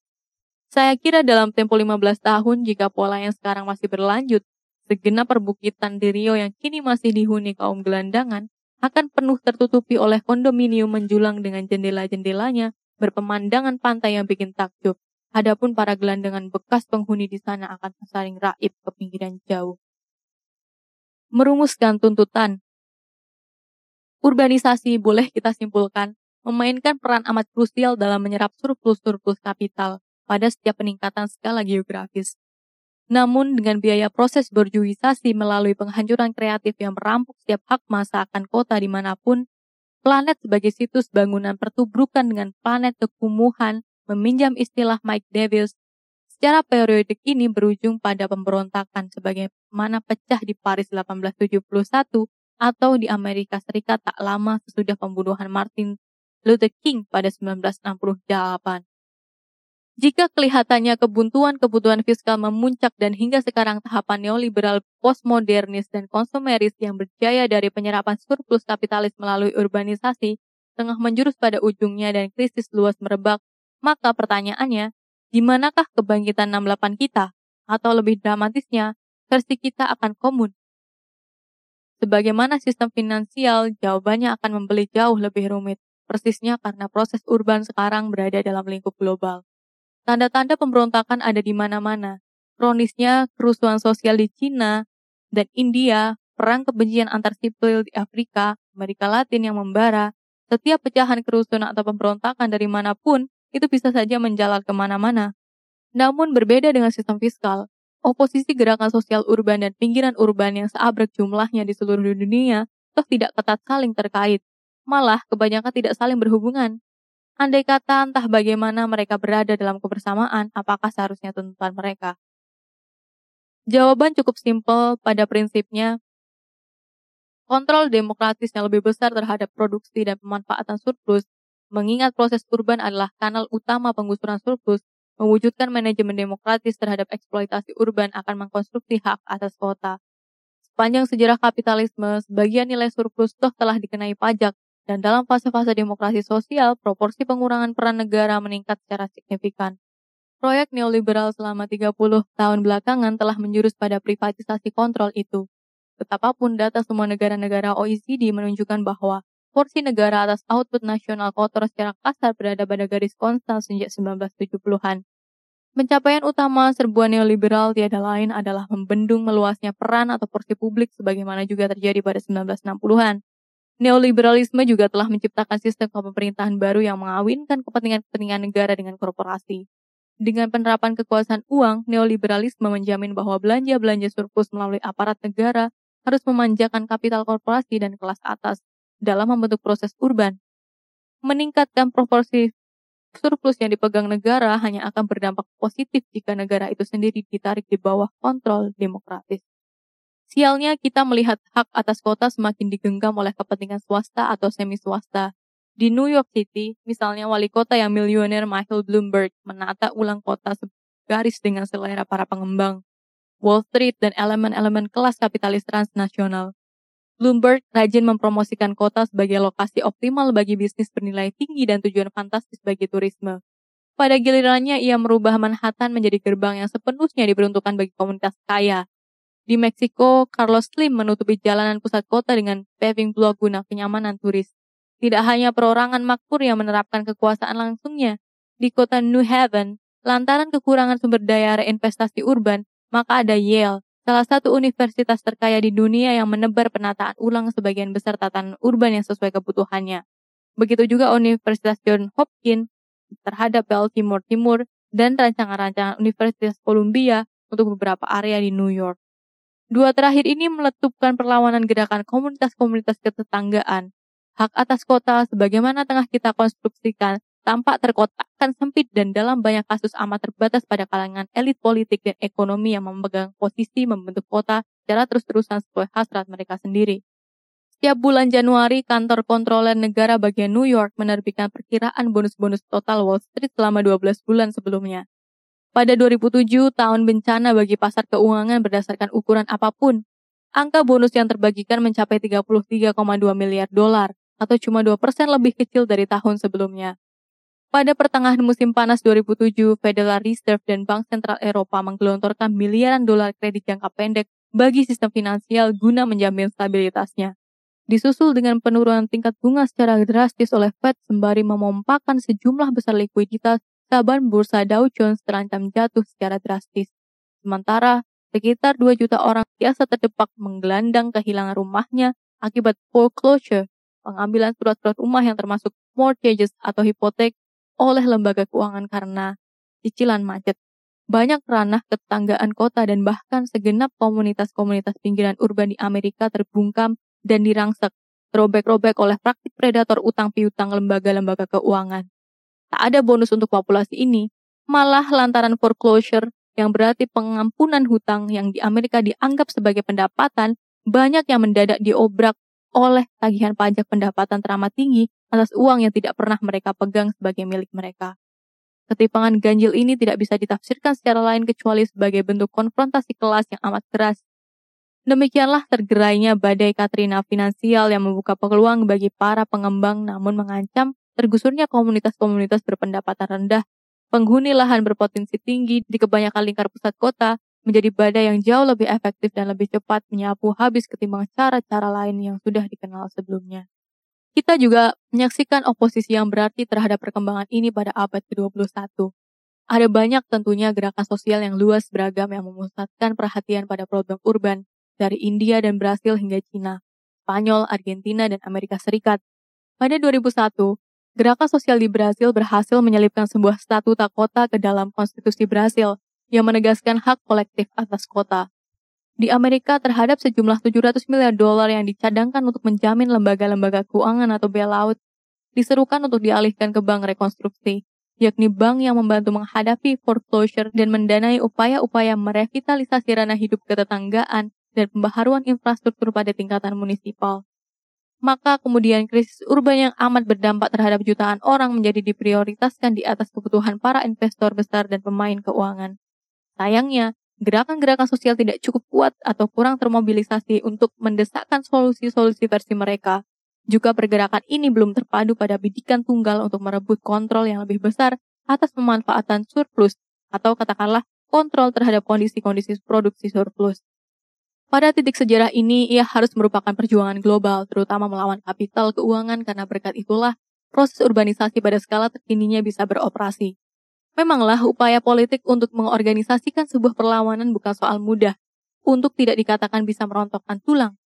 Saya kira dalam tempo 15 tahun jika pola yang sekarang masih berlanjut, segenap perbukitan di Rio yang kini masih dihuni kaum gelandangan akan penuh tertutupi oleh kondominium menjulang dengan jendela-jendelanya berpemandangan pantai yang bikin takjub. Adapun para gelandangan bekas penghuni di sana akan tersaring raib ke pinggiran jauh. Merumuskan tuntutan Urbanisasi boleh kita simpulkan memainkan peran amat krusial dalam menyerap surplus-surplus kapital pada setiap peningkatan skala geografis. Namun dengan biaya proses berjuisasi melalui penghancuran kreatif yang merampok setiap hak masa akan kota di mana pun, planet sebagai situs bangunan pertubrukan dengan planet kekumuhan meminjam istilah Mike Davis, secara periodik ini berujung pada pemberontakan sebagaimana pecah di Paris 1871 atau di Amerika Serikat tak lama sesudah pembunuhan Martin Luther King pada 1968. Jika kelihatannya kebuntuan kebutuhan fiskal memuncak dan hingga sekarang tahapan neoliberal postmodernis dan konsumeris yang berjaya dari penyerapan surplus kapitalis melalui urbanisasi tengah menjurus pada ujungnya dan krisis luas merebak, maka pertanyaannya, di manakah kebangkitan 68 kita? Atau lebih dramatisnya, versi kita akan komun. Sebagaimana sistem finansial, jawabannya akan membeli jauh lebih rumit persisnya karena proses urban sekarang berada dalam lingkup global. Tanda-tanda pemberontakan ada di mana-mana. Kronisnya kerusuhan sosial di Cina dan India, perang kebencian antar sipil di Afrika, Amerika Latin yang membara, setiap pecahan kerusuhan atau pemberontakan dari mana pun itu bisa saja menjalar ke mana-mana. Namun berbeda dengan sistem fiskal, oposisi gerakan sosial urban dan pinggiran urban yang seabrek jumlahnya di seluruh dunia toh tidak ketat saling terkait malah kebanyakan tidak saling berhubungan. Andai kata entah bagaimana mereka berada dalam kebersamaan, apakah seharusnya tuntutan mereka? Jawaban cukup simpel pada prinsipnya, kontrol demokratis yang lebih besar terhadap produksi dan pemanfaatan surplus, mengingat proses urban adalah kanal utama penggusuran surplus, mewujudkan manajemen demokratis terhadap eksploitasi urban akan mengkonstruksi hak atas kota. Sepanjang sejarah kapitalisme, sebagian nilai surplus toh telah dikenai pajak, dan dalam fase-fase demokrasi sosial, proporsi pengurangan peran negara meningkat secara signifikan. Proyek neoliberal selama 30 tahun belakangan telah menjurus pada privatisasi kontrol itu. Betapapun data semua negara-negara OECD menunjukkan bahwa porsi negara atas output nasional kotor secara kasar berada pada garis konstan sejak 1970-an. Pencapaian utama serbuan neoliberal tiada lain adalah membendung meluasnya peran atau porsi publik sebagaimana juga terjadi pada 1960-an. Neoliberalisme juga telah menciptakan sistem pemerintahan baru yang mengawinkan kepentingan-kepentingan negara dengan korporasi. Dengan penerapan kekuasaan uang, neoliberalisme menjamin bahwa belanja-belanja surplus melalui aparat negara harus memanjakan kapital korporasi dan kelas atas dalam membentuk proses urban. Meningkatkan proporsi surplus yang dipegang negara hanya akan berdampak positif jika negara itu sendiri ditarik di bawah kontrol demokratis. Sialnya kita melihat hak atas kota semakin digenggam oleh kepentingan swasta atau semi swasta. Di New York City, misalnya wali kota yang miliuner Michael Bloomberg menata ulang kota segaris dengan selera para pengembang. Wall Street dan elemen-elemen kelas kapitalis transnasional. Bloomberg rajin mempromosikan kota sebagai lokasi optimal bagi bisnis bernilai tinggi dan tujuan fantastis bagi turisme. Pada gilirannya, ia merubah Manhattan menjadi gerbang yang sepenuhnya diperuntukkan bagi komunitas kaya, di Meksiko, Carlos Slim menutupi jalanan pusat kota dengan paving block guna kenyamanan turis. Tidak hanya perorangan makmur yang menerapkan kekuasaan langsungnya. Di kota New Haven, lantaran kekurangan sumber daya reinvestasi urban, maka ada Yale, salah satu universitas terkaya di dunia yang menebar penataan ulang sebagian besar tatanan urban yang sesuai kebutuhannya. Begitu juga Universitas John Hopkins terhadap Baltimore Timur dan rancangan-rancangan Universitas Columbia untuk beberapa area di New York. Dua terakhir ini meletupkan perlawanan gerakan komunitas-komunitas ketetanggaan. Hak atas kota sebagaimana tengah kita konstruksikan tampak terkotakkan sempit dan dalam banyak kasus amat terbatas pada kalangan elit politik dan ekonomi yang memegang posisi membentuk kota secara terus-terusan sesuai hasrat mereka sendiri. Setiap bulan Januari, kantor kontroler negara bagian New York menerbitkan perkiraan bonus-bonus total Wall Street selama 12 bulan sebelumnya. Pada 2007, tahun bencana bagi pasar keuangan berdasarkan ukuran apa pun. Angka bonus yang terbagikan mencapai 33,2 miliar dolar, atau cuma 2% lebih kecil dari tahun sebelumnya. Pada pertengahan musim panas 2007, Federal Reserve dan Bank Sentral Eropa menggelontorkan miliaran dolar kredit jangka pendek bagi sistem finansial guna menjamin stabilitasnya. Disusul dengan penurunan tingkat bunga secara drastis oleh Fed sembari memompakan sejumlah besar likuiditas saban bursa Dow Jones terancam jatuh secara drastis. Sementara, sekitar 2 juta orang biasa terdepak menggelandang kehilangan rumahnya akibat foreclosure pengambilan surat-surat rumah yang termasuk mortgages atau hipotek oleh lembaga keuangan karena cicilan macet. Banyak ranah ketanggaan kota dan bahkan segenap komunitas-komunitas pinggiran urban di Amerika terbungkam dan dirangsek, terobek-robek oleh praktik predator utang piutang lembaga-lembaga keuangan. Tak ada bonus untuk populasi ini, malah lantaran foreclosure yang berarti pengampunan hutang yang di Amerika dianggap sebagai pendapatan, banyak yang mendadak diobrak oleh tagihan pajak pendapatan teramat tinggi atas uang yang tidak pernah mereka pegang sebagai milik mereka. Ketimpangan ganjil ini tidak bisa ditafsirkan secara lain kecuali sebagai bentuk konfrontasi kelas yang amat keras. Demikianlah tergerainya badai Katrina finansial yang membuka peluang bagi para pengembang namun mengancam tergusurnya komunitas-komunitas berpendapatan rendah, penghuni lahan berpotensi tinggi di kebanyakan lingkar pusat kota, menjadi badai yang jauh lebih efektif dan lebih cepat menyapu habis ketimbang cara-cara lain yang sudah dikenal sebelumnya. Kita juga menyaksikan oposisi yang berarti terhadap perkembangan ini pada abad ke-21. Ada banyak tentunya gerakan sosial yang luas beragam yang memusatkan perhatian pada problem urban dari India dan Brasil hingga Cina, Spanyol, Argentina, dan Amerika Serikat. Pada 2001, gerakan sosial di Brasil berhasil menyelipkan sebuah statuta kota ke dalam konstitusi Brasil yang menegaskan hak kolektif atas kota di Amerika terhadap sejumlah 700 miliar dolar yang dicadangkan untuk menjamin lembaga-lembaga keuangan atau bailout diserukan untuk dialihkan ke bank rekonstruksi, yakni bank yang membantu menghadapi foreclosure dan mendanai upaya-upaya merevitalisasi ranah hidup ketetanggaan dan pembaharuan infrastruktur pada tingkatan munisipal. Maka kemudian krisis urban yang amat berdampak terhadap jutaan orang menjadi diprioritaskan di atas kebutuhan para investor besar dan pemain keuangan. Sayangnya, gerakan-gerakan sosial tidak cukup kuat atau kurang termobilisasi untuk mendesakkan solusi-solusi versi mereka. Juga pergerakan ini belum terpadu pada bidikan tunggal untuk merebut kontrol yang lebih besar atas pemanfaatan surplus atau katakanlah kontrol terhadap kondisi-kondisi produksi surplus. Pada titik sejarah ini, ia harus merupakan perjuangan global, terutama melawan kapital keuangan karena berkat itulah proses urbanisasi pada skala terkininya bisa beroperasi. Memanglah upaya politik untuk mengorganisasikan sebuah perlawanan bukan soal mudah, untuk tidak dikatakan bisa merontokkan tulang.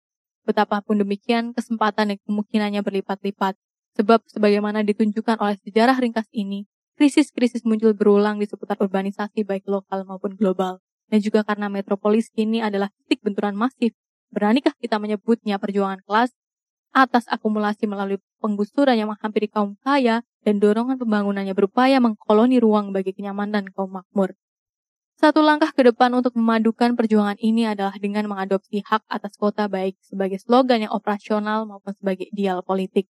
Betapapun demikian, kesempatan dan kemungkinannya berlipat-lipat, sebab sebagaimana ditunjukkan oleh sejarah ringkas ini, krisis-krisis muncul berulang di seputar urbanisasi baik lokal maupun global. Dan juga karena metropolis kini adalah titik benturan masif, beranikah kita menyebutnya perjuangan kelas atas akumulasi melalui penggusuran yang menghampiri kaum kaya dan dorongan pembangunannya berupaya mengkoloni ruang bagi kenyamanan kaum makmur. Satu langkah ke depan untuk memadukan perjuangan ini adalah dengan mengadopsi hak atas kota baik sebagai slogan yang operasional maupun sebagai ideal politik.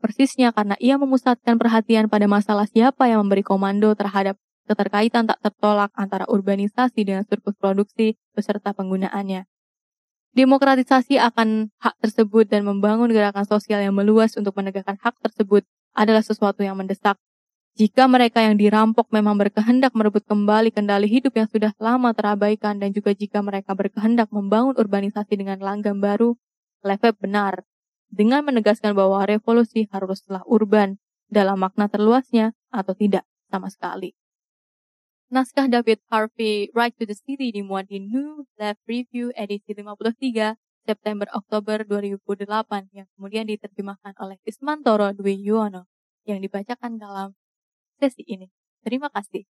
Persisnya karena ia memusatkan perhatian pada masalah siapa yang memberi komando terhadap keterkaitan tak tertolak antara urbanisasi dengan surplus produksi beserta penggunaannya. Demokratisasi akan hak tersebut dan membangun gerakan sosial yang meluas untuk menegakkan hak tersebut adalah sesuatu yang mendesak. Jika mereka yang dirampok memang berkehendak merebut kembali kendali hidup yang sudah lama terabaikan dan juga jika mereka berkehendak membangun urbanisasi dengan langgam baru, Lefebvre benar dengan menegaskan bahwa revolusi haruslah urban dalam makna terluasnya atau tidak sama sekali. Naskah David Harvey Right to the City dimuat di New Left Review edisi 53 September-Oktober 2008 yang kemudian diterjemahkan oleh Ismantoro Dwi Yuwono yang dibacakan dalam sesi ini. Terima kasih.